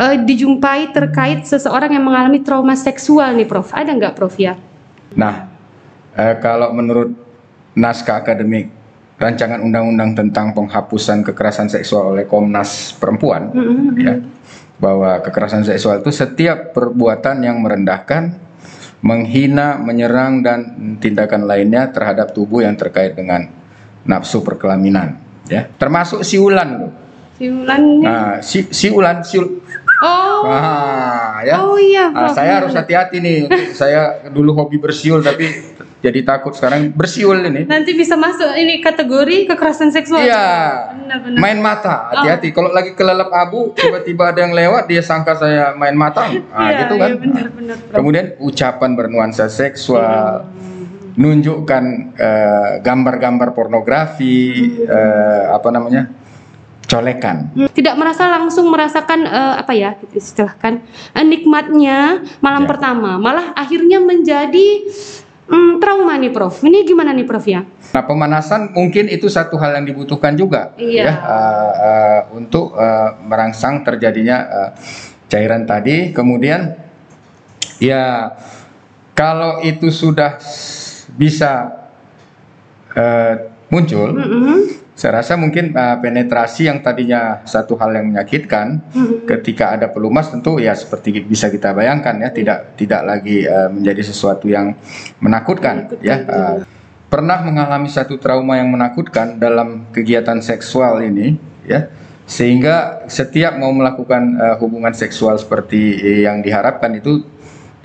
uh, dijumpai terkait seseorang yang mengalami trauma seksual nih Prof? Ada nggak Prof ya? Nah, eh, kalau menurut naskah akademik rancangan undang-undang tentang penghapusan kekerasan seksual oleh Komnas Perempuan, mm -hmm. ya, bahwa kekerasan seksual itu setiap perbuatan yang merendahkan, menghina, menyerang dan tindakan lainnya terhadap tubuh yang terkait dengan nafsu perkelaminan, ya, termasuk siulan loh. Siulan. Nah, si, siulan, siul, Oh. Nah, ya. Oh iya. Nah, saya harus hati-hati nih. saya dulu hobi bersiul tapi jadi takut sekarang bersiul ini. Nanti bisa masuk ini kategori kekerasan seksual. Iya. Main mata, hati-hati. Oh. Kalau lagi kelelep abu, tiba-tiba ada yang lewat, dia sangka saya main mata. Nah, iya, gitu kan. Iya, benar, benar, Kemudian ucapan bernuansa seksual. Hmm. Nunjukkan uh, gambar-gambar pornografi, hmm. uh, apa namanya? Colekan. Tidak merasa langsung merasakan uh, apa ya, istilahkan uh, nikmatnya malam ya. pertama, malah akhirnya menjadi um, trauma nih, Prof. Ini gimana nih, Prof ya? Nah, pemanasan mungkin itu satu hal yang dibutuhkan juga, iya. ya, uh, uh, untuk uh, merangsang terjadinya uh, cairan tadi. Kemudian, ya, kalau itu sudah bisa uh, muncul. Mm -hmm saya rasa mungkin uh, penetrasi yang tadinya satu hal yang menyakitkan, hmm. ketika ada pelumas tentu ya seperti bisa kita bayangkan ya, hmm. tidak tidak lagi uh, menjadi sesuatu yang menakutkan, menakutkan ya. Uh, pernah mengalami satu trauma yang menakutkan dalam kegiatan seksual ini, ya, sehingga setiap mau melakukan uh, hubungan seksual seperti yang diharapkan itu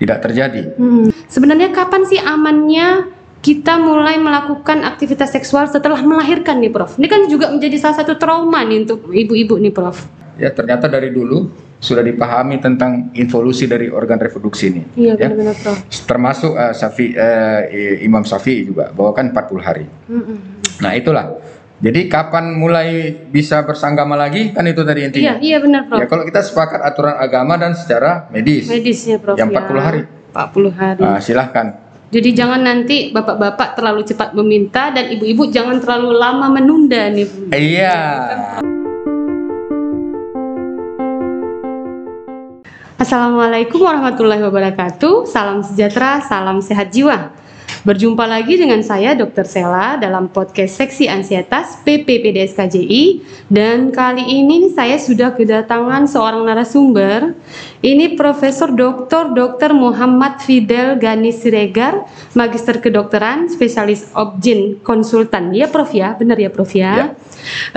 tidak terjadi. Hmm. Sebenarnya kapan sih amannya kita mulai melakukan aktivitas seksual setelah melahirkan nih Prof. Ini kan juga menjadi salah satu trauma nih untuk ibu-ibu nih Prof. Ya ternyata dari dulu sudah dipahami tentang involusi dari organ reproduksi ini. Iya ya. benar-benar Prof. Termasuk uh, Safi, uh, Imam Safi juga bahwa kan 40 hari. Mm -hmm. Nah itulah. Jadi kapan mulai bisa bersanggama lagi kan itu tadi intinya. Iya, iya benar Prof. Ya kalau kita sepakat aturan agama dan secara medis. Medis ya Prof. Yang 40 ya. hari. 40 hari. Uh, silahkan jadi jangan nanti bapak-bapak terlalu cepat meminta dan ibu-ibu jangan terlalu lama menunda nih. Iya. Assalamualaikum warahmatullahi wabarakatuh. Salam sejahtera, salam sehat jiwa. Berjumpa lagi dengan saya Dr. Sela dalam podcast Seksi Ansietas PPPDSKJI dan kali ini saya sudah kedatangan seorang narasumber. Ini Profesor Dr. Dr. Muhammad Fidel Gani Siregar, Magister Kedokteran, Spesialis Objin Konsultan. Ya Prof ya, benar ya Prof ya. ya.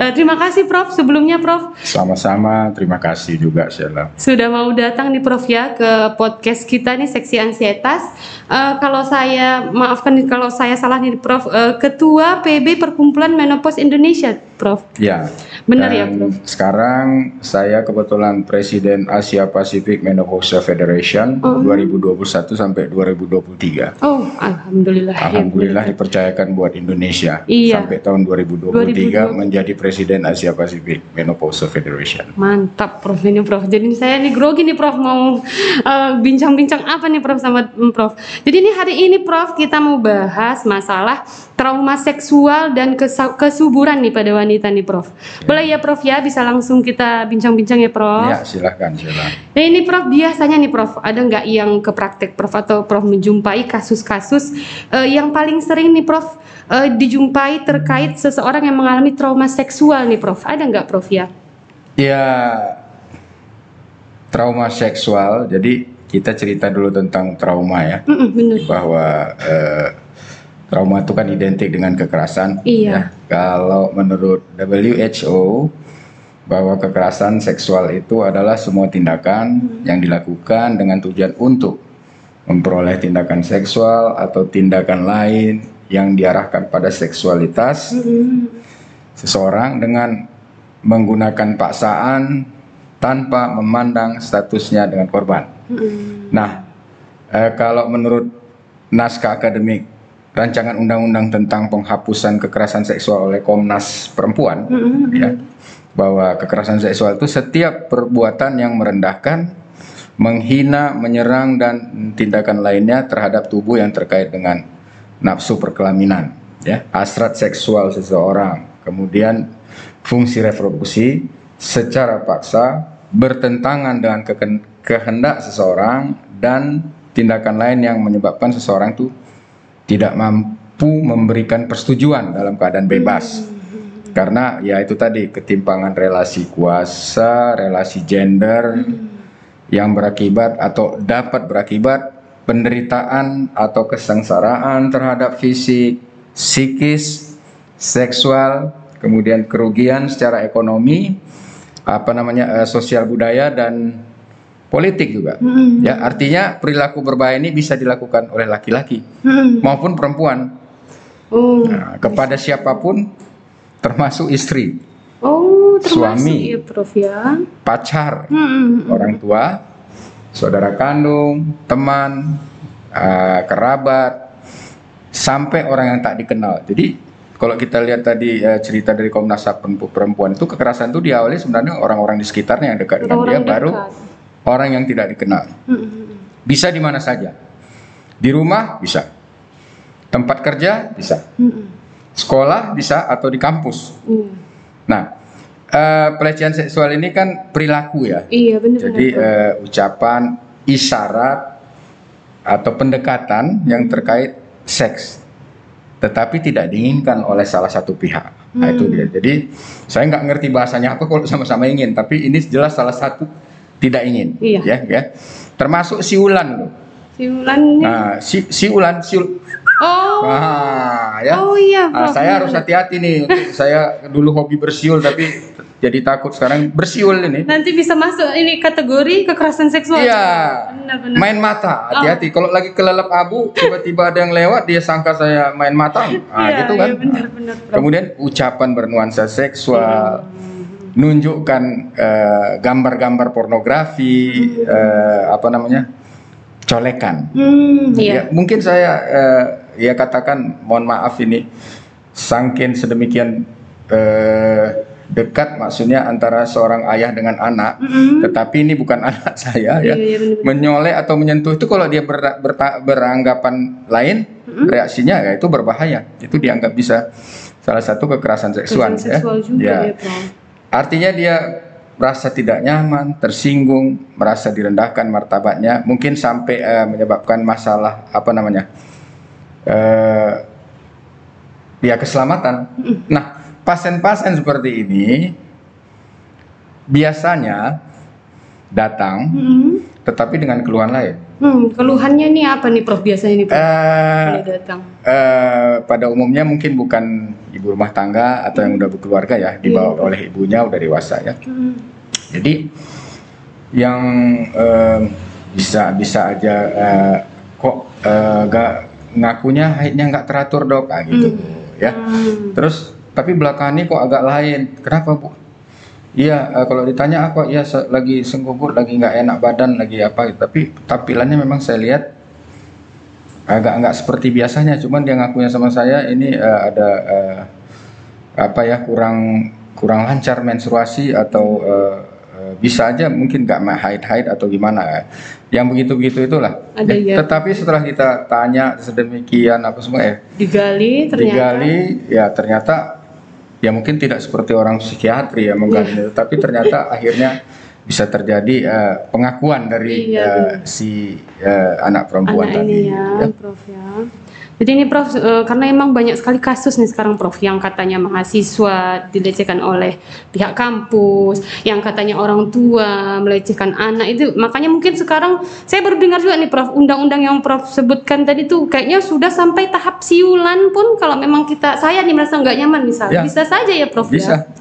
Uh, terima kasih Prof sebelumnya Prof. Sama-sama, terima kasih juga Sheila. Sudah mau datang nih Prof ya ke podcast kita nih Seksi Ansietas. Uh, kalau saya maafkan kalau saya salah nih Prof, uh, Ketua PB Perkumpulan Menopause Indonesia Prof. Ya. Benar ya, Prof. Sekarang saya kebetulan Presiden Asia Pacific Menopause Federation oh. 2021 sampai 2023. Oh, alhamdulillah. Alhamdulillah ya, dipercayakan buat Indonesia iya. sampai tahun 2023 2020. menjadi Presiden Asia Pacific Menopause Federation. Mantap, Prof. Ini Prof. Jadi saya nih grogi nih Prof mau eh, bincang-bincang uh, apa nih Prof sama Prof. Jadi ini hari ini Prof kita mau bahas masalah trauma seksual dan kesuburan nih pada wanita nih Prof. Ya. Boleh ya Prof ya bisa langsung kita bincang-bincang ya Prof. Ya silahkan silahkan. Nah ini Prof biasanya nih Prof ada nggak yang ke praktek Prof atau Prof menjumpai kasus-kasus uh, yang paling sering nih Prof uh, dijumpai terkait seseorang yang mengalami trauma seksual nih Prof. Ada nggak Prof ya? Ya trauma seksual jadi kita cerita dulu tentang trauma ya. Mm -mm, Bahwa uh, trauma itu kan identik dengan kekerasan. Iya. Ya. Kalau menurut WHO bahwa kekerasan seksual itu adalah semua tindakan hmm. yang dilakukan dengan tujuan untuk memperoleh tindakan seksual atau tindakan lain yang diarahkan pada seksualitas hmm. seseorang dengan menggunakan paksaan tanpa memandang statusnya dengan korban. Hmm. Nah, eh, kalau menurut naskah akademik rancangan undang-undang tentang penghapusan kekerasan seksual oleh Komnas Perempuan ya bahwa kekerasan seksual itu setiap perbuatan yang merendahkan, menghina, menyerang dan tindakan lainnya terhadap tubuh yang terkait dengan nafsu perkelaminan, ya, hasrat seksual seseorang, kemudian fungsi reproduksi secara paksa, bertentangan dengan kehendak seseorang dan tindakan lain yang menyebabkan seseorang itu tidak mampu memberikan persetujuan dalam keadaan bebas. Karena ya itu tadi ketimpangan relasi kuasa, relasi gender yang berakibat atau dapat berakibat penderitaan atau kesengsaraan terhadap fisik, psikis, seksual, kemudian kerugian secara ekonomi, apa namanya eh, sosial budaya dan politik juga. Mm-mm. Ya, artinya perilaku berbahaya ini bisa dilakukan oleh laki-laki Mm-mm. maupun perempuan Oh. Nah, kepada siapa pun termasuk istri, Oh, termasuk Suami. ya, Prof ya. pacar, Mm-mm. orang tua, saudara kandung, teman, eh, kerabat, sampai orang yang tak dikenal. Jadi kalau kita lihat tadi eh, cerita dari Komnas HAM perempu- perempuan itu kekerasan itu diawali sebenarnya orang-orang di sekitarnya yang dekat dengan dia Orang baru dekat. Orang yang tidak dikenal. Mm-mm. Bisa di mana saja. Di rumah bisa. Tempat kerja bisa. Mm-mm. Sekolah bisa atau di kampus. Iya. Nah, eh, pelecehan seksual ini kan perilaku ya. Iya benar. Jadi eh, ucapan, isyarat atau pendekatan yang terkait seks, tetapi tidak diinginkan oleh salah satu pihak. Nah, itu Hmm. dia. Jadi saya nggak ngerti bahasanya apa kalau sama-sama ingin, tapi ini jelas salah satu tidak ingin. Iya. Ya, ya. Termasuk siulan loh. Siulan. Nah, si, siulan, siul. oh. Nah, ya. Oh iya, Nah, saya harus hati-hati nih. Saya dulu hobi bersiul tapi jadi takut sekarang bersiul ini. Nanti bisa masuk ini kategori kekerasan seksual. Iya. Benar-benar. Main mata, hati-hati. Kalau lagi kelelep abu, tiba-tiba ada yang lewat, dia sangka saya main mata. Nah, Iya, gitu kan. iya, benar-benar, Prof. Kemudian ucapan bernuansa seksual, nunjukkan eh, gambar-gambar pornografi, eh, apa namanya, colekan. Hmm, Ya, iya. mungkin saya eh, ya katakan, mohon maaf ini, sangkin sedemikian eh, dekat maksudnya antara seorang ayah dengan anak, Mm-mm. tetapi ini bukan anak saya ya. Iya, iya. Menyolek atau menyentuh itu kalau dia ber- berta- beranggapan lain, reaksinya ya itu berbahaya. Itu dianggap bisa salah satu kekerasan seksual, Kekerasan seksual ya. juga Ya. ya. Artinya dia merasa tidak nyaman, tersinggung, merasa direndahkan martabatnya, mungkin sampai eh, menyebabkan masalah apa namanya, eh, ya keselamatan. Nah, pasien-pasien seperti ini biasanya datang, Hmm. Tetapi dengan keluhan lain. Hmm, keluhannya nih apa nih Prof biasanya nih Prof? Boleh datang. eh, pada umumnya mungkin bukan ibu rumah tangga atau yang udah berkeluarga ya, dibawa Iya. oleh ibunya udah dewasa ya. Hmm. Jadi yang eh, bisa bisa aja eh, kok eh, nggak ngakunya haidnya nggak teratur dok, ah, gitu ya. Hmm. Terus tapi belakangan ini kok agak lain. Kenapa bu? Iya eh, kalau ditanya apa? Iya se- lagi senggugut, lagi nggak enak badan, lagi apa? Tapi tampilannya memang saya lihat agak nggak seperti biasanya. Cuman dia ngakunya sama saya ini eh, ada eh, apa ya kurang kurang lancar menstruasi atau eh, eh, bisa aja mungkin nggak haid haid atau gimana. Yang begitu begitu itulah. Ada ya. Tetapi setelah kita tanya sedemikian apa semua eh Digali ternyata. digali ya ternyata ya mungkin tidak seperti orang psikiatri ya menggali Iya. itu tapi ternyata akhirnya bisa terjadi eh, pengakuan dari Iya, benar. si eh, anak perempuan anak tadi ini ya, ya. Prof ya. Jadi ini Prof, eh, karena emang banyak sekali kasus nih sekarang Prof, yang katanya mahasiswa dilecehkan oleh pihak kampus, yang katanya orang tua melecehkan anak itu, makanya mungkin sekarang saya baru dengar juga nih Prof, undang-undang yang Prof sebutkan tadi tuh kayaknya sudah sampai tahap siulan pun kalau memang kita saya nih merasa nggak nyaman misalnya, Ya. bisa saja ya Prof bisa ya.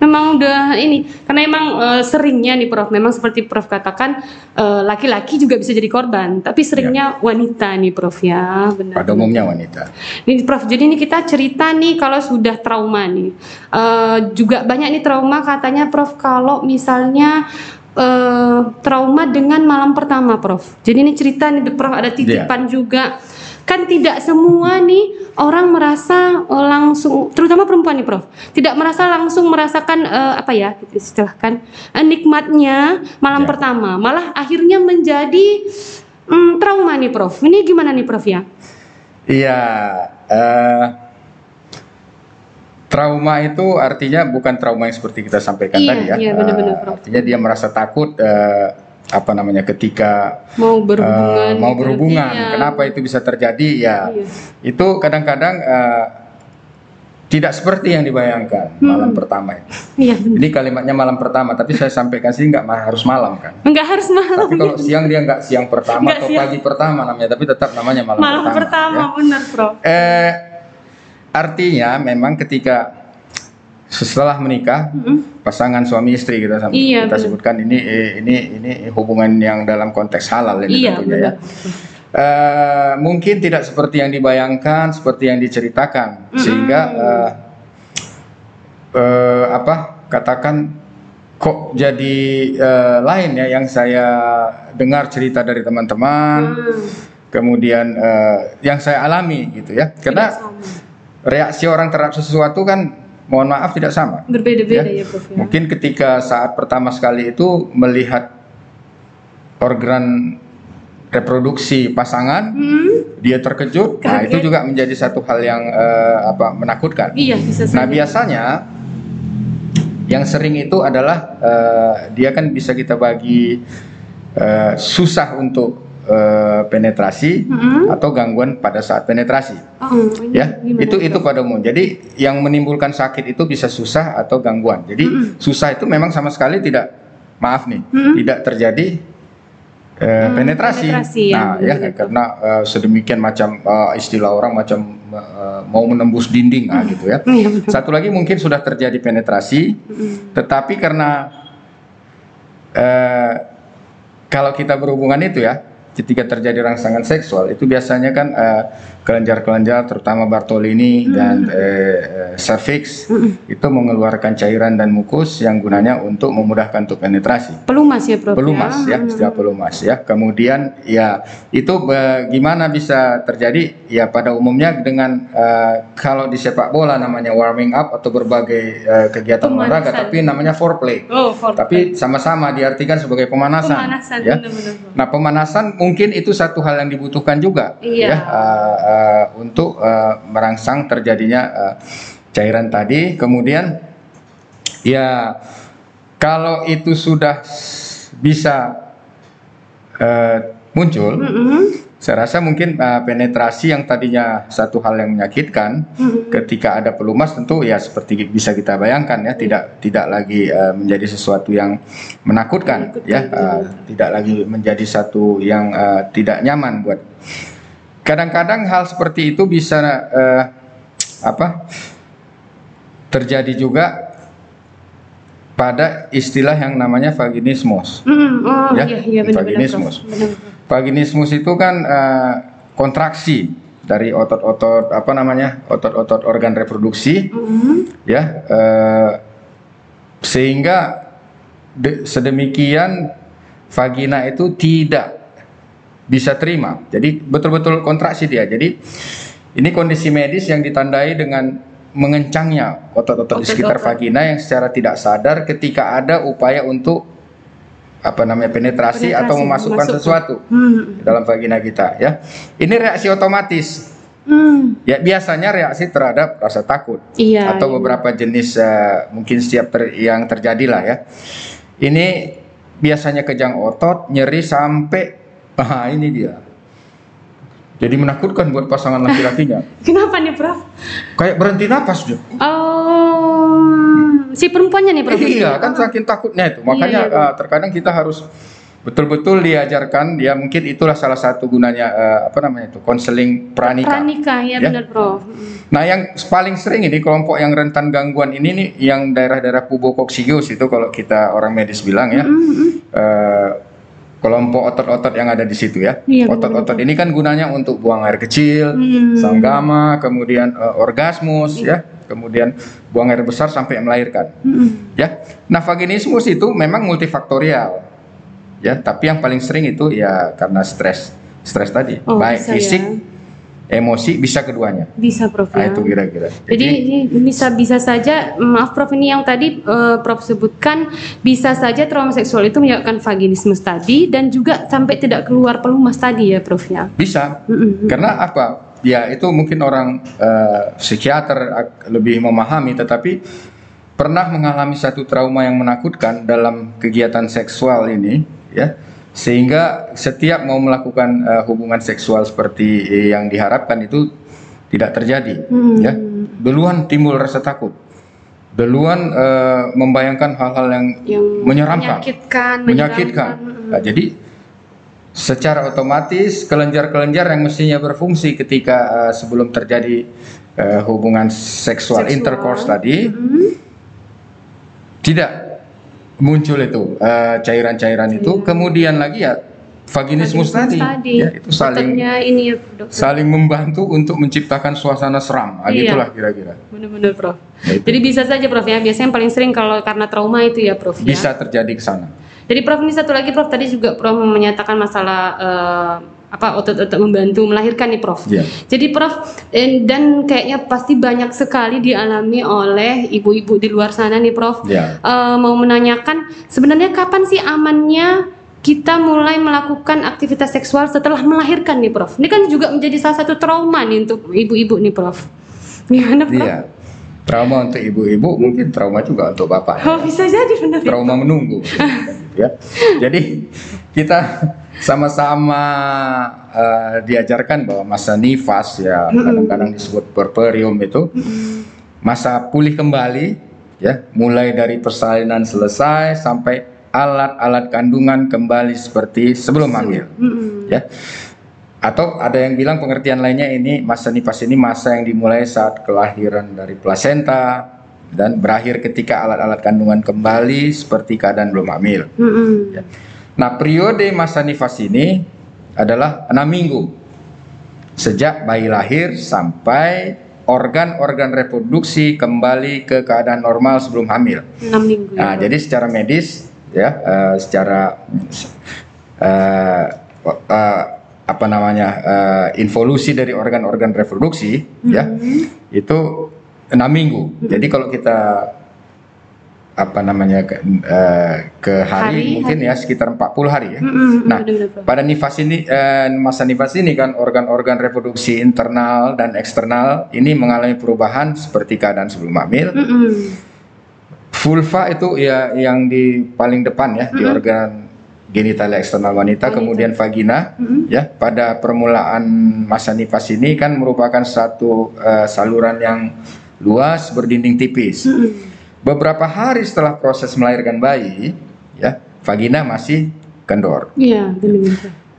Memang udah ini karena emang eh, seringnya nih Prof, memang seperti Prof katakan eh, laki-laki juga bisa jadi korban, tapi seringnya wanita nih Prof ya, benar. pada umumnya wanita Ini Prof, jadi ini kita cerita nih kalau sudah trauma nih. Eh, juga banyak nih trauma katanya Prof kalau misalnya eh, trauma dengan malam pertama Prof. Jadi ini cerita nih Prof ada titipan juga. Kan tidak semua nih orang merasa eh, langsung terutama perempuan nih Prof. Tidak merasa langsung merasakan eh, apa ya istilahkan eh, nikmatnya malam Ya. pertama. Malah akhirnya menjadi hmm, trauma nih Prof. Ini gimana nih Prof ya? iya eh, trauma itu artinya bukan trauma yang seperti kita sampaikan Iya, tadi ya. iya, benar-benar, Prof. artinya dia merasa takut eh, apa namanya ketika mau eh, berhubungan mau gitu. berhubungan. Iya. Kenapa itu bisa terjadi? Ya, Iya. itu kadang-kadang eh, tidak seperti yang dibayangkan Hmm. malam pertama itu. Iya. Ini kalimatnya malam pertama, tapi saya sampaikan sih nggak harus malam kan. Enggak harus malam. Tapi kalau siang dia nggak siang pertama Nggak atau siang. pagi pertama namanya, tapi tetap namanya malam, malam pertama. pertama, ya. benar, Prof. Eh, artinya memang ketika setelah menikah Mm-mm. pasangan suami istri kita sam- Iya, kita benar. sebutkan ini eh, ini ini hubungan yang dalam konteks halal ini Iya, tentunya ya. Eh, mungkin tidak seperti yang dibayangkan, seperti yang diceritakan, Mm-mm. sehingga eh, eh, apa katakan kok jadi eh, lain ya yang saya dengar cerita dari teman-teman, Hmm, kemudian eh, yang saya alami gitu ya, karena sama. reaksi orang terhadap sesuatu kan mohon maaf tidak sama. berbeda-beda Ya. ya, Prof. Ya. Mungkin ketika saat pertama sekali itu melihat organ reproduksi pasangan, Hmm, dia terkejut. Nah, Kaget. itu juga menjadi satu hal yang eh, apa menakutkan. iya bisa Nah, biasanya yang sering itu adalah eh, dia kan bisa kita bagi eh, susah untuk eh, penetrasi Hmm. atau gangguan pada saat penetrasi. Oh, ya itu itu pada umum jadi yang menimbulkan sakit itu bisa susah atau gangguan jadi Mm-mm. susah itu memang sama sekali tidak maaf nih Mm-mm. tidak terjadi eh, Hmm, penetrasi. penetrasi, nah ya, ya karena eh, sedemikian macam eh, istilah orang macam eh, mau menembus dinding ah, gitu ya Iya, satu lagi mungkin sudah terjadi penetrasi Hmm. tetapi karena eh, kalau kita berhubungan itu ya ketika terjadi rangsangan seksual itu biasanya kan eh, kelenjar-kelenjar terutama Bartolini dan eh, eh, cervix Hmm. itu mengeluarkan cairan dan mukus yang gunanya untuk memudahkan untuk penetrasi Pelumas ya, Prof. pelumas ya Hmm. istilah pelumas ya kemudian ya itu bagaimana bisa terjadi ya pada umumnya dengan eh, kalau di sepak bola namanya warming up atau berbagai eh, kegiatan olahraga tapi namanya foreplay Oh, for tapi sama-sama diartikan sebagai pemanasan, pemanasan ya benar-benar. Prof. nah pemanasan mungkin itu satu hal yang dibutuhkan juga Iya. ya eh, eh, untuk eh, merangsang terjadinya eh, cairan tadi kemudian ya kalau itu sudah bisa eh, muncul Mm-mm. saya rasa mungkin eh, penetrasi yang tadinya satu hal yang menyakitkan Mm-mm. ketika ada pelumas tentu ya seperti bisa kita bayangkan ya tidak tidak lagi eh, menjadi sesuatu yang menakutkan Menakutkan, ya eh, tidak lagi menjadi satu yang eh, tidak nyaman buat kadang-kadang hal seperti itu bisa eh, apa terjadi juga pada istilah yang namanya vaginismus Mm-mm. Oh, Ya, iya, iya benar-benar. vaginismus. Benar, Prof. Vaginismus itu kan eh, kontraksi dari otot-otot apa namanya otot-otot organ reproduksi Mm-mm. ya eh, sehingga de- sedemikian vagina itu tidak bisa terima jadi betul-betul kontraksi dia jadi ini kondisi medis yang ditandai dengan mengencangnya otot-otot di sekitar vagina yang secara tidak sadar ketika ada upaya untuk apa namanya penetrasi, atau Penetrasi, memasukkan memasukkan. sesuatu Hmm. dalam vagina kita ya. Ini reaksi otomatis. Hmm. Ya biasanya reaksi terhadap rasa takut Iya. atau iya. beberapa jenis eh, mungkin setiap ter- yang terjadi lah ya. Ini biasanya kejang otot, nyeri sampai ah ini dia. Jadi menakutkan buat pasangan laki-lakinya. Kenapa nih, Prof? Kayak berhenti napas dia. Oh, si perempuannya nih, Prof. Iya, kan saking takutnya itu. Makanya Iya, iya, eh, terkadang kita harus betul-betul diajarkan ya mungkin itulah salah satu gunanya eh, apa namanya itu konseling pranika. Pranika, ya, Ya. benar, Prof. Mm. Nah, yang paling sering ini kelompok yang rentan gangguan ini nih yang daerah-daerah pubokoksius itu kalau kita orang medis bilang ya. Mm-mm. eh, kelompok otot-otot yang ada di situ ya. Iya, Otot-otot ini kan gunanya untuk buang air kecil, Hmm. sanggama, kemudian eh, orgasmus ya, kemudian buang air besar sampai melahirkan. Mm-mm. ya. Nah, vaginismus itu memang multifaktorial. Ya, tapi yang paling sering itu ya karena stres. Stres tadi, Oh, baik fisik, ya. Emosi bisa keduanya. Bisa, Prof. Nah, ya. itu kira-kira. Jadi ini bisa bisa saja maaf Prof ini yang tadi eh, Prof sebutkan bisa saja trauma seksual itu menyebabkan vaginismus tadi dan juga sampai tidak keluar pelumas tadi ya Prof ya. bisa karena apa? ya itu mungkin orang eh, psikiater lebih memahami, tetapi pernah mengalami satu trauma yang menakutkan dalam kegiatan seksual ini, ya, sehingga setiap mau melakukan eh, hubungan seksual seperti eh, yang diharapkan itu tidak terjadi, Hmm. ya. Duluan timbul rasa takut, duluan eh, membayangkan hal-hal yang Yang menyeramkan, menyakitkan, menyakitkan. menyeramkan. Nah, jadi secara otomatis kelenjar-kelenjar yang mestinya berfungsi ketika eh, sebelum terjadi eh, hubungan seksual, Seksual. intercourse tadi Mm-mm. tidak muncul itu eh, cairan-cairan itu. Kemudian lagi ya vaginismus, Vaginismus tadi, ya itu saling ini ya dokter. saling membantu untuk menciptakan suasana seram. Ah, Iya. gitulah kira-kira. Benar-benar Prof. Ya, itu Jadi bisa saja Prof ya. Biasanya yang paling sering kalau karena trauma itu ya Prof ya. bisa terjadi ke sana. Jadi Prof ini satu lagi Prof tadi juga Prof menyatakan masalah eh, apa otot-otot membantu melahirkan nih Prof. Iya. Jadi Prof dan kayaknya pasti banyak sekali dialami oleh ibu-ibu di luar sana nih Prof. Ya. Eh, mau menanyakan sebenarnya kapan sih amannya kita mulai melakukan aktivitas seksual setelah melahirkan nih Prof. Ini kan juga menjadi salah satu trauma nih untuk ibu-ibu nih Prof. Gimana Prof? Iya. Trauma untuk ibu-ibu mungkin trauma juga untuk bapak. Oh bisa jadi benar. ya? trauma menunggu ya jadi kita sama-sama eh, diajarkan bahwa masa nifas ya kadang-kadang disebut puerperium itu. Masa pulih kembali ya mulai dari persalinan selesai sampai alat-alat kandungan kembali seperti sebelum hamil ya. Atau ada yang bilang pengertian lainnya ini masa nifas ini masa yang dimulai saat kelahiran dari plasenta dan berakhir ketika alat-alat kandungan kembali seperti keadaan belum hamil. Ya. Nah, periode masa nifas ini adalah enam minggu sejak bayi lahir sampai organ-organ reproduksi kembali ke keadaan normal sebelum hamil. Enam minggu. Nah, ya, jadi secara medis ya, eh, secara eh, eh, apa namanya eh, involusi dari organ-organ reproduksi ya Mm-mm. itu enam minggu. Jadi kalau kita apa namanya ke, eh, ke hari, Hari, mungkin ya sekitar 40 hari ya. Mm-mm, Nah, benar-benar, Prof. Pada nifas ini eh, masa nifas ini kan organ-organ reproduksi internal dan eksternal ini mengalami perubahan seperti keadaan sebelum hamil. Mm-mm. Vulva itu ya yang di paling depan ya di organ genital eksternal wanita, Wanita. kemudian vagina Mm-mm. ya pada permulaan masa nifas ini kan merupakan satu eh, saluran yang luas berdinding tipis. Mm-mm. Beberapa hari setelah proses melahirkan bayi, ya vagina masih kendor. Iya.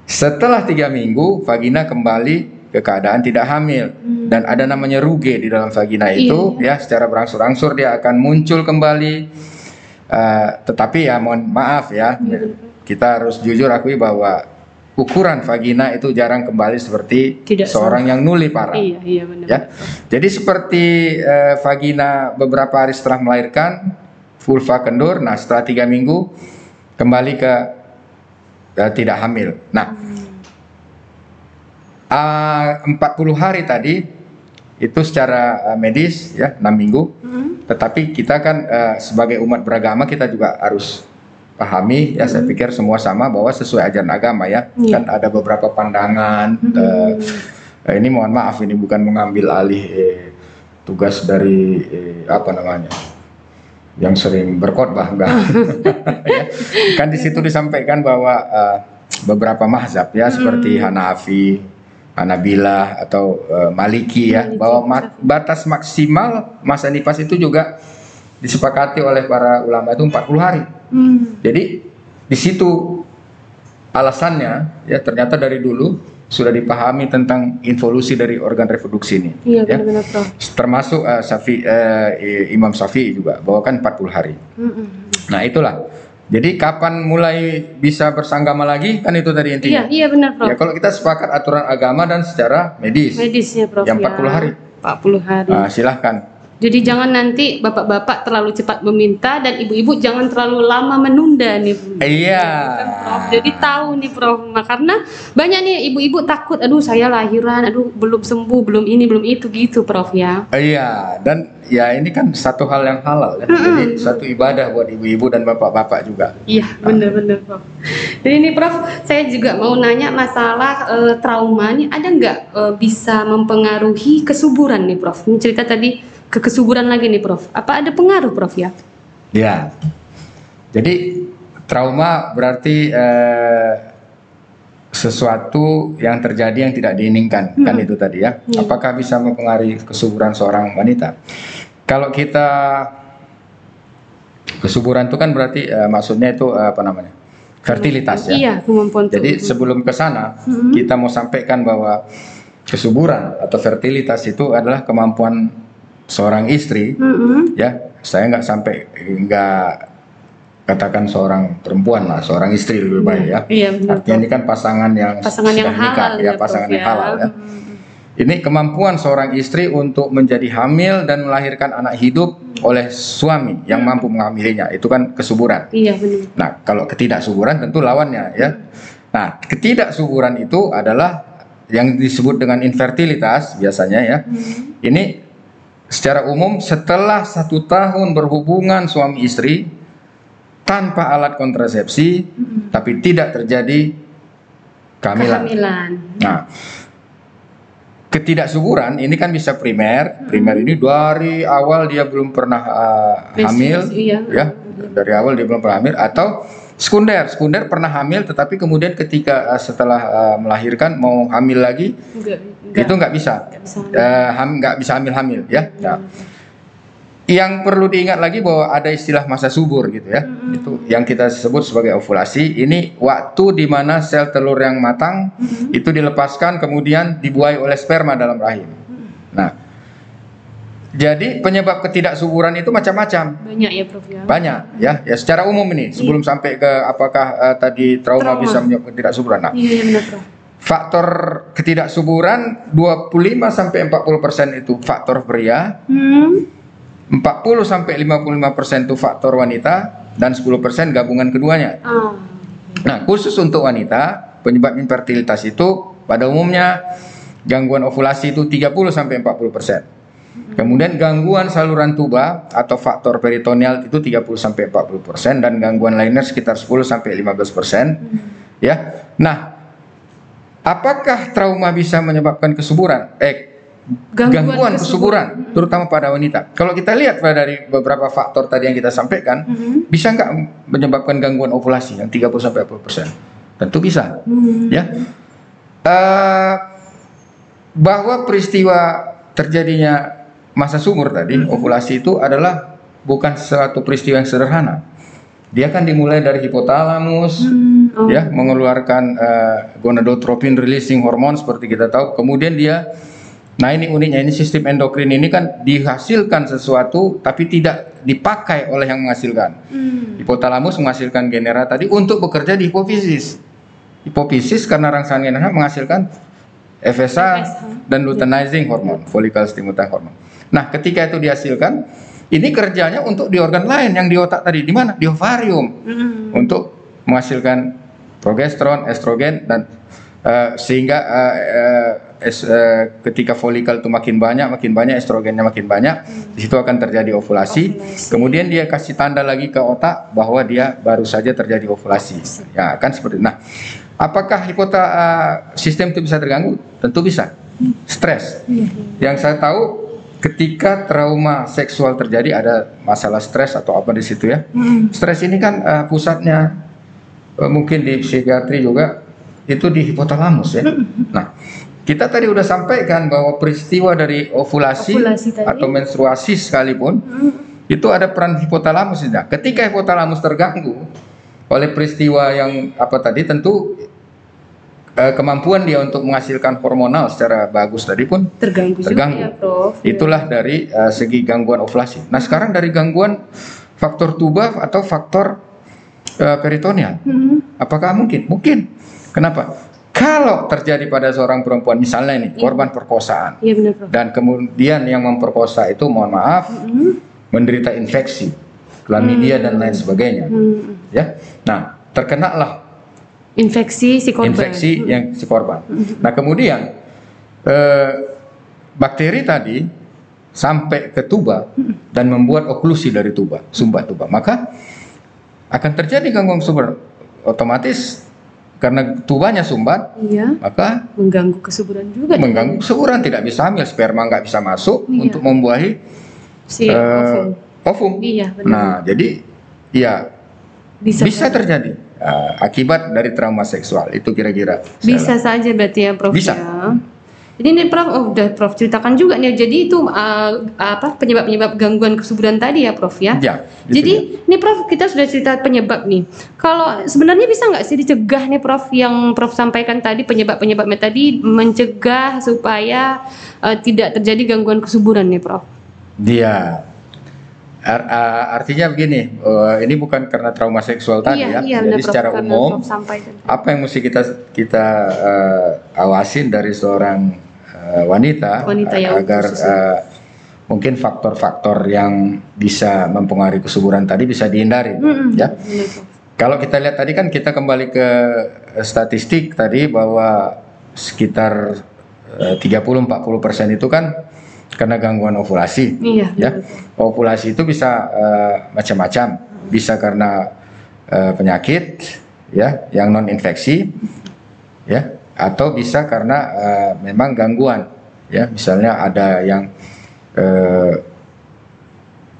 Setelah tiga minggu, vagina kembali ke keadaan tidak hamil Hmm. dan ada namanya ruge di dalam vagina itu, ya secara berangsur-angsur dia akan muncul kembali. Eh, tetapi ya mohon maaf ya, kita harus jujur akui bahwa ukuran vagina itu jarang kembali seperti Tidak seorang yang nuli parah. Iya, iya benar. Ya. Jadi seperti eh, vagina beberapa hari setelah melahirkan, vulva kendur, nah setelah tiga minggu kembali ke eh, tidak hamil. Nah, ah, 40 hari tadi itu secara eh, medis ya 6 minggu, Mm-mm. tetapi kita kan eh, sebagai umat beragama kita juga harus pahami ya saya pikir semua sama bahwa sesuai ajaran agama ya. Iya. kan ada beberapa pandangan eh, Eh, ini mohon maaf ini bukan mengambil alih eh, tugas dari eh, apa namanya yang sering berkhotbah enggak. Ya. kan di situ disampaikan bahwa eh, beberapa mazhab ya seperti Hanafi Hanabilah atau eh, Maliki ya Maliki, bahwa ma- batas maksimal masa nifas itu juga disepakati oleh para ulama itu 40 hari Hmm. jadi di situ alasannya ya ternyata dari dulu sudah dipahami tentang involusi dari organ reproduksi ini. Iya, ya. benar-benar Prof. Termasuk eh, Syafi, eh, i- Imam Syafi'i juga bahwa kan 40 hari. Mm-mm. Nah, itulah. Jadi kapan mulai bisa bersanggama lagi kan itu tadi Iya, intinya. iya benar Prof. Ya kalau kita sepakat aturan agama dan secara medis. Medisnya Prof. Yang ya. 40 hari. 40 hari. Ah, silahkan. Jadi jangan nanti bapak-bapak terlalu cepat meminta dan ibu-ibu jangan terlalu lama menunda nih. Iya. Kan, Prof. Jadi tahu nih Prof. Karena banyak nih ibu-ibu takut, aduh saya lahiran, aduh belum sembuh, belum ini, belum itu gitu Prof ya. Iya, dan ya ini kan satu hal yang halal ya. Jadi satu ibadah buat ibu-ibu dan bapak-bapak juga. Iya, benar-benar Prof. Jadi ini Prof, saya juga mau nanya masalah eh, trauma nih ada nggak eh, bisa mempengaruhi kesuburan nih Prof? Ini cerita tadi ke kesuburan lagi nih Prof. Apa ada pengaruh Prof ya? Ya. Jadi trauma berarti eh, sesuatu yang terjadi yang tidak diinginkan kan itu tadi ya. Iya. Apakah bisa mempengaruhi kesuburan seorang wanita? Kalau kita kesuburan itu kan berarti eh, maksudnya itu eh, apa namanya? fertilitas ya. Iya, kemampuan Jadi sebelum ke sana Mhm. kita mau sampaikan bahwa kesuburan atau fertilitas itu adalah kemampuan seorang istri Mm-mm. ya saya nggak sampai nggak katakan seorang perempuan lah seorang istri lebih baik ya Iya, benar. artinya ini kan pasangan yang pasangan yang nikah, halal ya pasangan yang halal ya Mm. ini kemampuan seorang istri untuk menjadi hamil dan melahirkan anak hidup oleh suami yang mampu mengambilinya itu kan kesuburan Iya, benar. nah kalau ketidaksuburan tentu lawannya ya nah ketidaksuburan itu adalah yang disebut dengan infertilitas biasanya ya Mm. ini secara umum setelah satu tahun berhubungan suami istri tanpa alat kontrasepsi, Mm-mm. tapi tidak terjadi kehamilan. Kehamilan. Nah, ketidaksuburan ini kan bisa primer. Primer ini dari awal dia belum pernah uh, hamil, iya. ya, dari awal dia belum pernah hamil, atau sekunder. Sekunder pernah hamil, tetapi kemudian ketika uh, setelah uh, melahirkan mau hamil lagi, Enggak, itu nggak bisa. enggak bisa. Eh, ham- nggak bisa hamil-hamil ya. Nah, yang perlu diingat lagi bahwa ada istilah masa subur gitu ya. Mm-mm. Itu yang kita sebut sebagai ovulasi. Ini waktu di mana sel telur yang matang Mm-mm. itu dilepaskan kemudian dibuai oleh sperma dalam rahim. Nah, jadi penyebab ketidaksuburan itu macam-macam. Banyak ya, Prof ya. Banyak ya. Ya secara umum ini sebelum sampai ke apakah eh, tadi trauma, Trauma. bisa menyebabkan ketidaksuburan. Nah, Iya, iya benar, Prof. faktor ketidaksuburan 25 sampai 40% itu faktor pria, Hmm. 40 sampai 55% itu faktor wanita dan 10% gabungan keduanya. Ah. Nah, khusus untuk wanita, penyebab infertilitas itu pada umumnya gangguan ovulasi itu 30 sampai 40%. Kemudian gangguan saluran tuba atau faktor peritoneal itu 30 sampai 40% dan gangguan lainnya sekitar 10 sampai 15%. Ya. Nah, apakah trauma bisa menyebabkan kesuburan? Eh, gangguan, kesuburan, terutama pada wanita. Kalau kita lihat dari beberapa faktor tadi yang kita sampaikan, Mhm. bisa nggak menyebabkan gangguan ovulasi yang 30 sampai 40%? Tentu bisa, Hmm. ya. Eh, bahwa peristiwa terjadinya masa subur tadi, ovulasi itu adalah bukan suatu peristiwa yang sederhana. Dia kan dimulai dari hipotalamus, Hmm. Oh. ya mengeluarkan eh, gonadotropin releasing hormone seperti kita tahu. Kemudian dia nah ini uniknya ini sistem endokrin ini kan dihasilkan sesuatu tapi tidak dipakai oleh yang menghasilkan. Hmm. hipotalamus menghasilkan genera tadi untuk bekerja di hipofisis. Hipofisis karena rangsangan genera menghasilkan FSH dan luteinizing hormone follicle stimulating hormone nah ketika itu dihasilkan ini kerjanya untuk di organ lain yang di otak tadi. Di mana? Di ovarium. Hmm. untuk menghasilkan progesteron, estrogen dan eh, sehingga eh, eh, es- eh, ketika folikel itu makin banyak, makin banyak estrogennya makin banyak, di situ akan terjadi ovulasi. Ovulasi. Kemudian dia kasih tanda lagi ke otak bahwa dia baru saja terjadi ovulasi. Ya, kan seperti. Nah, apakah hipota eh, sistem itu bisa terganggu? Tentu bisa. Stres. Yang saya tahu ketika trauma seksual terjadi ada masalah stres atau apa di situ ya. Hmm. Stres ini kan eh, pusatnya mungkin di psikiatri juga itu di hipotalamus ya. Nah, kita tadi udah sampaikan bahwa peristiwa dari ovulasi, Ovulasi tadi. atau menstruasi sekalipun Hmm. itu ada peran hipotalamus. Nah, ketika hipotalamus terganggu oleh peristiwa yang apa tadi tentu eh, kemampuan dia untuk menghasilkan hormonal secara bagus tadi pun Terganggu, Terganggu. juga ya, Prof. Itulah dari eh, segi gangguan ovulasi. Nah, sekarang dari gangguan faktor tuba atau faktor eh, peritoneal. Hmm. Apakah mungkin? Mungkin. Kenapa? Kalau terjadi pada seorang perempuan misalnya ini Iya. korban perkosaan Iya benar Prof. dan kemudian yang memperkosa itu mohon maaf Mm, menderita infeksi, klamidia dan lain sebagainya, mm. ya. Nah, terkenalah Infeksi si korban. infeksi Mm. yang si korban. Nah, kemudian eh, bakteri tadi sampai ke tuba dan membuat oklusi dari tuba, sumbat tuba. Maka akan terjadi gangguan sumber otomatis karena tubanya sumbat, Iya, maka mengganggu kesuburan juga. mengganggu kesuburan tidak bisa hamil, sperma nggak bisa masuk Iya. untuk membuahi si eh, ovum. ovum. Iya, benar. Nah, jadi ya bisa bisa terjadi eh, akibat dari trauma seksual itu kira-kira. Bisa saja berarti ya Prof Bisa. ya. Jadi ini Prof, oh udah Prof ceritakan juga nih. Jadi itu uh, apa penyebab-penyebab gangguan kesuburan tadi ya Prof ya. Ya, gitu Jadi ya. ini Prof kita sudah cerita penyebab nih. Kalau sebenarnya bisa nggak sih dicegah nih Prof yang Prof sampaikan tadi penyebab-penyebabnya tadi mencegah supaya uh, tidak terjadi gangguan kesuburan nih Prof. Dia artinya begini, eh, ini bukan karena trauma seksual tadi iya, ya. iya, Jadi benar, secara umum apa yang mesti kita kita eh, awasin dari seorang eh, wanita, Wanita yang agar eh, mungkin faktor-faktor yang bisa mempengaruhi kesuburan tadi bisa dihindari, Mm-mm, ya. Kalau kita lihat tadi kan kita kembali ke eh, statistik tadi bahwa sekitar eh, 30-40 persen itu kan karena gangguan ovulasi. Iya, Ya, ovulasi itu bisa eh, macam-macam, bisa karena eh, penyakit, ya, yang non infeksi, ya, atau bisa karena eh, memang gangguan, ya, misalnya ada yang eh,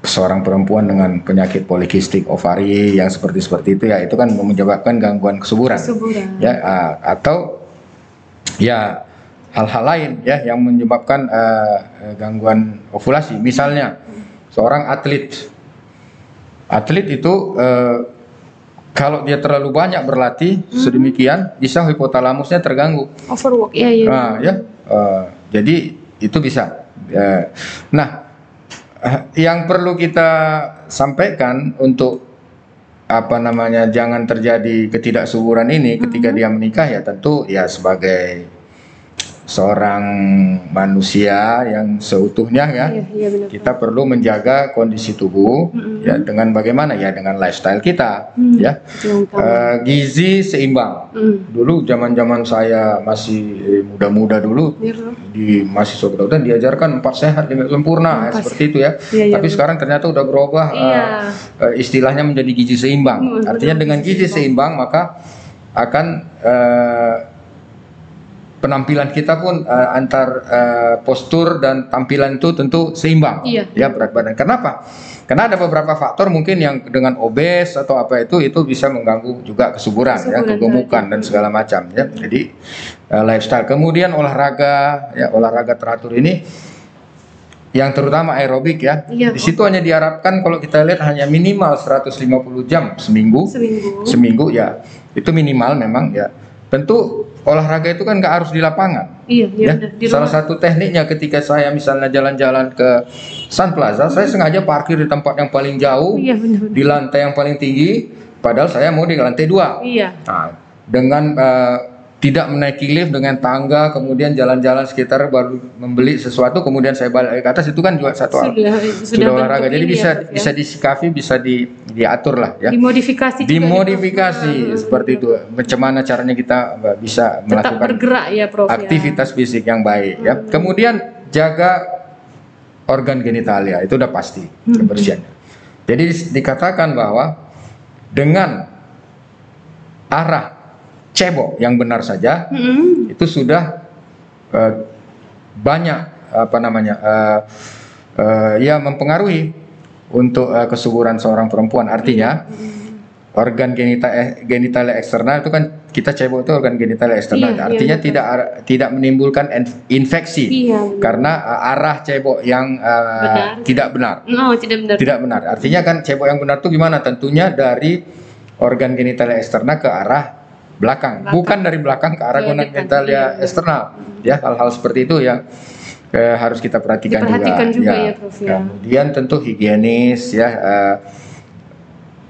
seorang perempuan dengan penyakit polikistik ovari yang seperti seperti itu ya, itu kan menyebabkan gangguan kesuburan, Kesuburan. ya, ah, atau ya hal-hal lain ya yang menyebabkan eh, gangguan ovulasi. Misalnya seorang atlet, atlet itu eh, kalau dia terlalu banyak berlatih sedemikian bisa hipotalamusnya terganggu. Overwork. Iya, iya. Nah, ya, eh, jadi itu bisa. Eh, nah, eh, yang perlu kita sampaikan untuk apa namanya jangan terjadi ketidaksuburan ini ketika dia menikah ya tentu ya sebagai seorang manusia yang seutuhnya ya Iya, iya benar. kita perlu menjaga kondisi tubuh Mm-mm. ya dengan bagaimana ya dengan lifestyle kita Hmm, ya. Eh, gizi seimbang Hmm. dulu zaman-zaman saya masih eh, muda-muda dulu Iya, di mahasiswa kedokteran diajarkan empat sehat lima sempurna ya, seperti itu ya. Iya, iya, Tapi benar. sekarang ternyata udah berubah Iya. eh, istilahnya menjadi gizi seimbang. Hmm, Artinya benar, dengan gizi seimbang maka akan eh, penampilan kita pun eh, antar eh, postur dan tampilan itu tentu seimbang. Iya. Ya berat badan. Kenapa? Karena ada beberapa faktor mungkin yang dengan obes atau apa itu itu bisa mengganggu juga kesuburan, ya, Kesuburan kegemukan tadi. dan segala macam ya. Jadi eh, lifestyle. Kemudian olahraga ya olahraga teratur ini yang terutama aerobik ya. Iya. Di situ hanya diharapkan kalau kita lihat hanya minimal 150 jam seminggu. Seminggu. Seminggu ya. Itu minimal memang ya. Tentu olahraga itu kan nggak harus di lapangan. Iya, iya Ya, benar. Di salah satu tekniknya ketika saya misalnya jalan-jalan ke Sun Plaza, saya sengaja parkir di tempat yang paling jauh, Iya benar. di lantai yang paling tinggi, padahal saya mau di lantai dua. Iya. Nah, dengan eh, tidak menaiki lift dengan tangga, kemudian jalan-jalan sekitar baru membeli sesuatu, kemudian saya balik ke atas itu kan juga satu hal. Sudah Sudah olahraga. Jadi bisa ya, Prof, ya. bisa disikapi, bisa di, diatur lah ya. dimodifikasi juga Dimodifikasi nih, Prof. seperti itu. Bagaimana caranya kita bisa Tetap melakukan bergerak ya Prof ya. aktivitas fisik yang baik ya. Kemudian jaga organ genitalia itu udah pasti kebersihannya. Jadi dikatakan bahwa dengan arah cebok yang benar saja Mm-mm. itu sudah eh, banyak apa namanya eh, eh, ya mempengaruhi untuk eh, kesuburan seorang perempuan. Artinya organ genital eh, genitalia eksternal itu kan kita cebok itu organ genitalia eksternal. Iya, iya, Artinya betul. tidak ar- tidak menimbulkan en- infeksi Iya. karena eh, arah cebok yang eh, Benar. tidak benar. Oh, tidak benar. Tidak benar. Artinya kan cebok yang benar itu gimana? Tentunya dari organ genitalia eksternal ke arah belakang, Belakang. bukan dari belakang ke arah organ depan. genitalia Iya, benar. eksternal. Ya, hal-hal seperti itu yang eh, harus kita perhatikan, Diperhatikan juga juga. ya, Prof, ya. Kemudian tentu higienis ya. eh,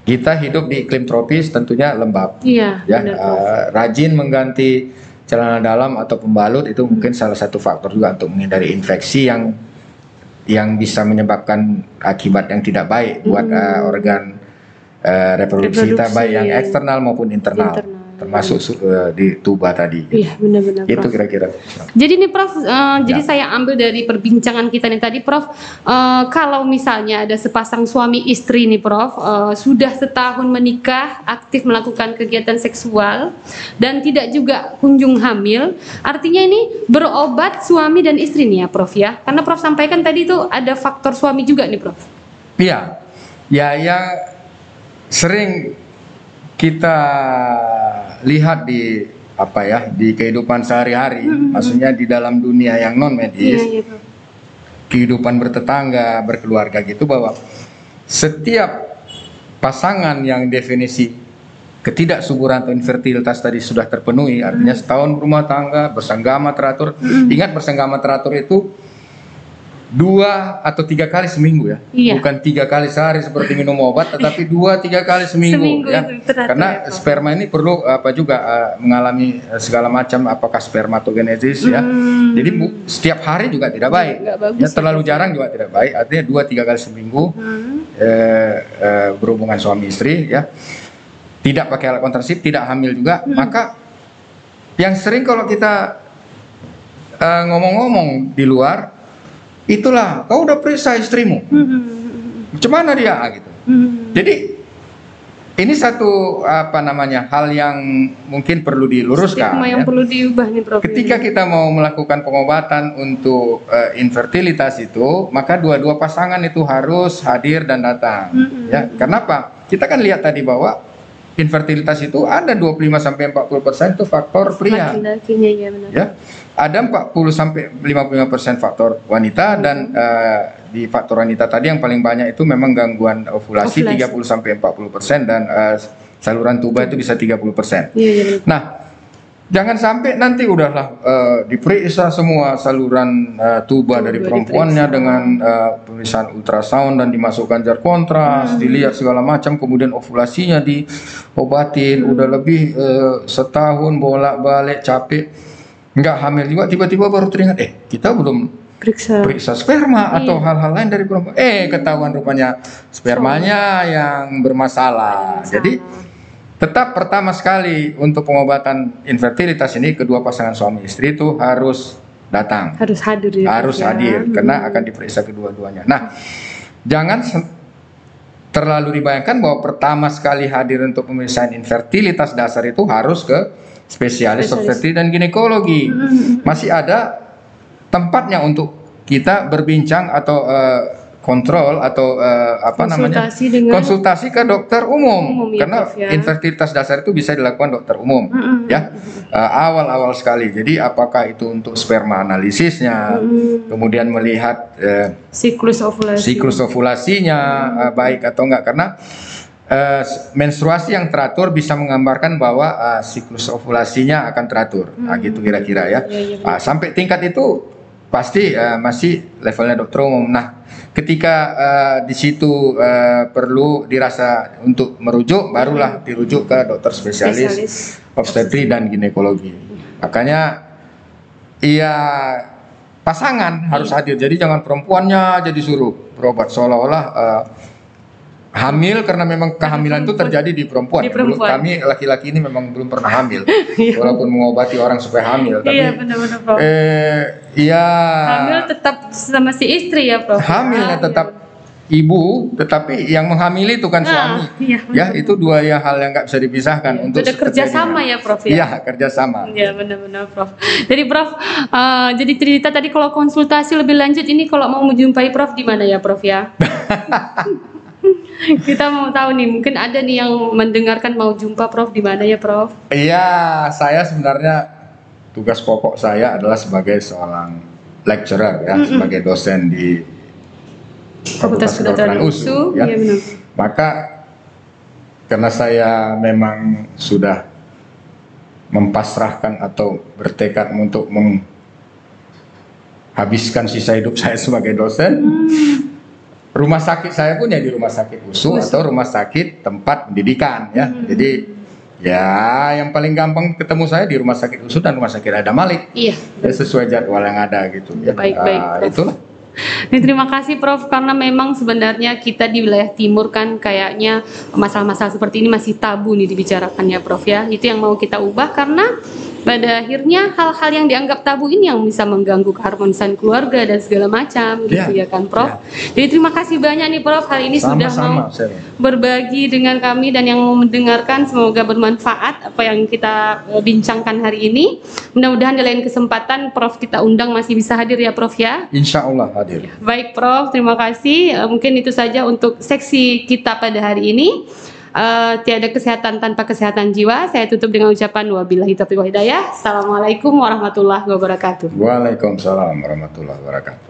kita hidup di iklim tropis tentunya lembab Iya, ya benar. Eh, rajin mengganti celana dalam atau pembalut itu mungkin salah satu faktor juga untuk menghindari infeksi yang yang bisa menyebabkan akibat yang tidak baik buat Hmm. uh, organ uh, reproduksi, kita Reproduksi, baik yang ya. eksternal maupun internal, Internal. Termasuk su- uh, di tuba tadi. Iya benar-benar. Itu kira-kira. Jadi nih Prof, jadi Ya. saya ambil dari perbincangan kita nih tadi Prof, eh, kalau misalnya ada sepasang suami istri nih Prof, eh, sudah setahun menikah, aktif melakukan kegiatan seksual dan tidak juga kunjung hamil, artinya ini berobat suami dan istri nih ya Prof ya? Karena Prof sampaikan tadi itu ada faktor suami juga nih Prof. Iya, ya yang sering kita lihat di apa ya di kehidupan sehari-hari, maksudnya di dalam dunia yang non medis, iya Prof. kehidupan bertetangga, berkeluarga gitu bahwa setiap pasangan yang definisi ketidaksuburan atau infertilitas tadi sudah terpenuhi, artinya setahun berumah tangga, bersenggama teratur. Ingat bersenggama teratur itu dua atau tiga kali seminggu ya, Iya. bukan tiga kali sehari seperti minum obat, tetapi dua tiga kali seminggu, Seminggu ya. Karena ya, sperma ini perlu apa juga eh, mengalami eh, segala macam apakah spermatogenesis ya. Hmm. Jadi bu- setiap hari juga tidak baik. Nggak bagus Ya, ya, terlalu Prof. jarang juga tidak baik. Artinya dua tiga kali seminggu Hmm. eh, eh, berhubungan suami istri ya. Tidak pakai alat kontrasepsi, tidak hamil juga. Hmm. Maka yang sering kalau kita eh, ngomong-ngomong di luar, itulah kau udah periksa istrimu. Hmm. Macam mana dia gitu. Hmm. Jadi ini satu apa namanya hal yang mungkin perlu diluruskan. Stigma yang ya. perlu diubah nih Prof. Ketika kita mau melakukan pengobatan untuk eh, infertilitas itu, maka dua-dua pasangan itu harus hadir dan datang. Mm-mm. Ya, kenapa? Kita kan lihat tadi bahwa infertilitas itu ada 25 sampai 40% itu faktor pria. Laki-lakinya ya benar. Ya. Ada 40 sampai 55% faktor wanita dan eh, di faktor wanita tadi yang paling banyak itu memang gangguan ovulasi, Ovulasi. 30 sampai 40% dan eh, saluran tuba itu bisa 30%. Iya, iya benar. Nah, jangan sampai nanti udahlah eh, diperiksa semua saluran eh, tuba dari Tuba perempuannya diperiksa. dengan eh, pemeriksaan ultrasound dan dimasukkan jar kontras, Hmm. dilihat segala macam, kemudian ovulasinya diobatin, Hmm. udah lebih eh, setahun bolak-balik capek, nggak hamil juga, tiba-tiba baru teringat, eh kita belum Periksa. periksa sperma Iya. atau hal-hal lain dari perempuan. Eh, ketahuan rupanya spermanya yang bermasalah. Bermasalah. Jadi tetap pertama sekali untuk pengobatan infertilitas ini kedua pasangan suami istri itu harus datang, harus hadir ya. harus ya. hadir Hmm. karena akan diperiksa kedua-duanya. Nah, jangan terlalu dibayangkan bahwa pertama sekali hadir untuk pemeriksaan infertilitas dasar itu harus ke spesialis Spesialis. obstetri dan ginekologi. Hmm. Masih ada tempatnya untuk kita berbincang atau eh, kontrol atau eh, apa namanya Konsultasi dengan konsultasi ke dokter umum, Umum ya, karena ya. infertilitas dasar itu bisa dilakukan dokter umum Mm-mm. ya Eh, awal-awal sekali jadi apakah itu untuk sperma analisisnya Mm-mm. kemudian melihat eh, siklus ovulasi. siklus ovulasinya eh, baik atau enggak karena eh, menstruasi yang teratur bisa menggambarkan bahwa eh, siklus ovulasinya akan teratur nah, gitu kira-kira ya Iya, iya, Ah, sampai tingkat itu pasti eh, masih levelnya dokter umum. Nah, ketika eh, di situ eh, perlu dirasa untuk merujuk, barulah dirujuk ke dokter spesialis, Spesialis. obstetri dan ginekologi. Makanya, iya pasangan harus hadir. Jadi jangan perempuannya jadi suruh berobat seolah-olah eh, hamil karena memang kehamilan itu terjadi di perempuan. Di Belum- perempuan. Kami laki-laki ini memang belum pernah hamil, Iya. walaupun mengobati orang supaya hamil. Tapi Iya benar-benar Prof. Eh, iya. Hamil tetap sama si istri ya Prof. Hamilnya tetap ibu, tetapi yang menghamili itu kan Ah, suami. iya, ya, itu dua ya hal yang nggak bisa dipisahkan Iya, untuk kerjasama ya, Prof, ya? Iya, kerjasama. Iya benar-benar Prof. Jadi Prof, eh, jadi cerita tadi kalau konsultasi lebih lanjut ini kalau mau menjumpai Prof di mana ya Prof ya? Kita mau tahu nih, mungkin ada nih yang mendengarkan mau jumpa Prof di mana ya Prof? Iya, saya sebenarnya tugas pokok saya adalah sebagai seorang lecturer ya, sebagai dosen di Fakultas Kedokteran USU, ya. iya benar. Maka karena saya memang sudah mempasrahkan atau bertekad untuk menghabiskan sisa hidup saya sebagai dosen, rumah sakit saya pun ya di rumah sakit USU USU. atau rumah sakit tempat pendidikan ya. Jadi Ya, yang paling gampang ketemu saya di rumah sakit Usut dan rumah sakit Ada Malik. Iya. Ya, sesuai jadwal yang ada gitu ya. Baik, baik, Prof. itulah. Nah, terima kasih Prof karena memang sebenarnya kita di wilayah timur kan kayaknya masalah-masalah seperti ini masih tabu nih dibicarakan ya Prof ya. Itu yang mau kita ubah karena pada akhirnya hal-hal yang dianggap tabu ini yang bisa mengganggu keharmonisan keluarga dan segala macam gitu Ya, ya kan Prof. Jadi terima kasih banyak nih Prof hari ini sudah mau saya. berbagi dengan kami dan yang mau mendengarkan semoga bermanfaat apa yang kita eh, bincangkan hari ini. Mudah-mudahan di lain kesempatan Prof kita undang masih bisa hadir ya Prof ya. Insya Allah hadir. Baik Prof, terima kasih. Eh, Mungkin itu saja untuk seksi kita pada hari ini. Eh, tiada kesehatan tanpa kesehatan jiwa. Saya tutup dengan ucapan wabillahi taufiq hidayah. Assalamualaikum warahmatullahi wabarakatuh. Waalaikumsalam warahmatullahi wabarakatuh.